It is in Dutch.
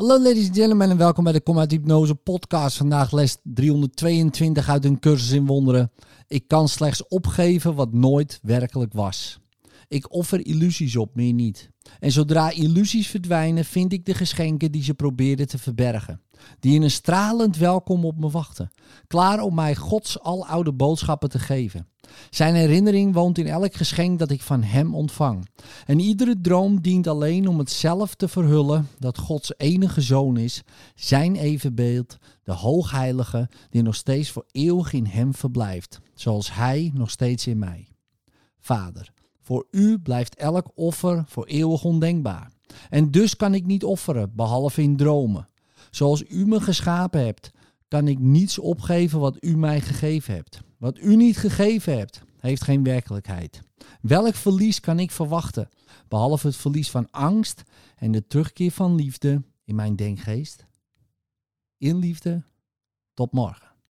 Hallo ladies and gentlemen en welkom bij de Kom uit Hypnose podcast. Vandaag les 322 uit een cursus in wonderen. Ik kan slechts opgeven wat nooit werkelijk was. Ik offer illusies op, meer niet. En zodra illusies verdwijnen, vind ik de geschenken die ze probeerden te verbergen. Die in een stralend welkom op me wachten. Klaar om mij Gods aloude boodschappen te geven. Zijn herinnering woont in elk geschenk dat ik van Hem ontvang. En iedere droom dient alleen om het zelf te verhullen dat Gods enige zoon is, zijn evenbeeld, de hoogheilige, die nog steeds voor eeuwig in Hem verblijft, zoals Hij nog steeds in mij. Vader, voor U blijft elk offer voor eeuwig ondenkbaar. En dus kan ik niet offeren, behalve in dromen. Zoals U me geschapen hebt, kan ik niets opgeven wat U mij gegeven hebt. Wat U niet gegeven hebt, heeft geen werkelijkheid. Welk verlies kan ik verwachten, behalve het verlies van angst en de terugkeer van liefde in mijn denkgeest? In liefde, tot morgen.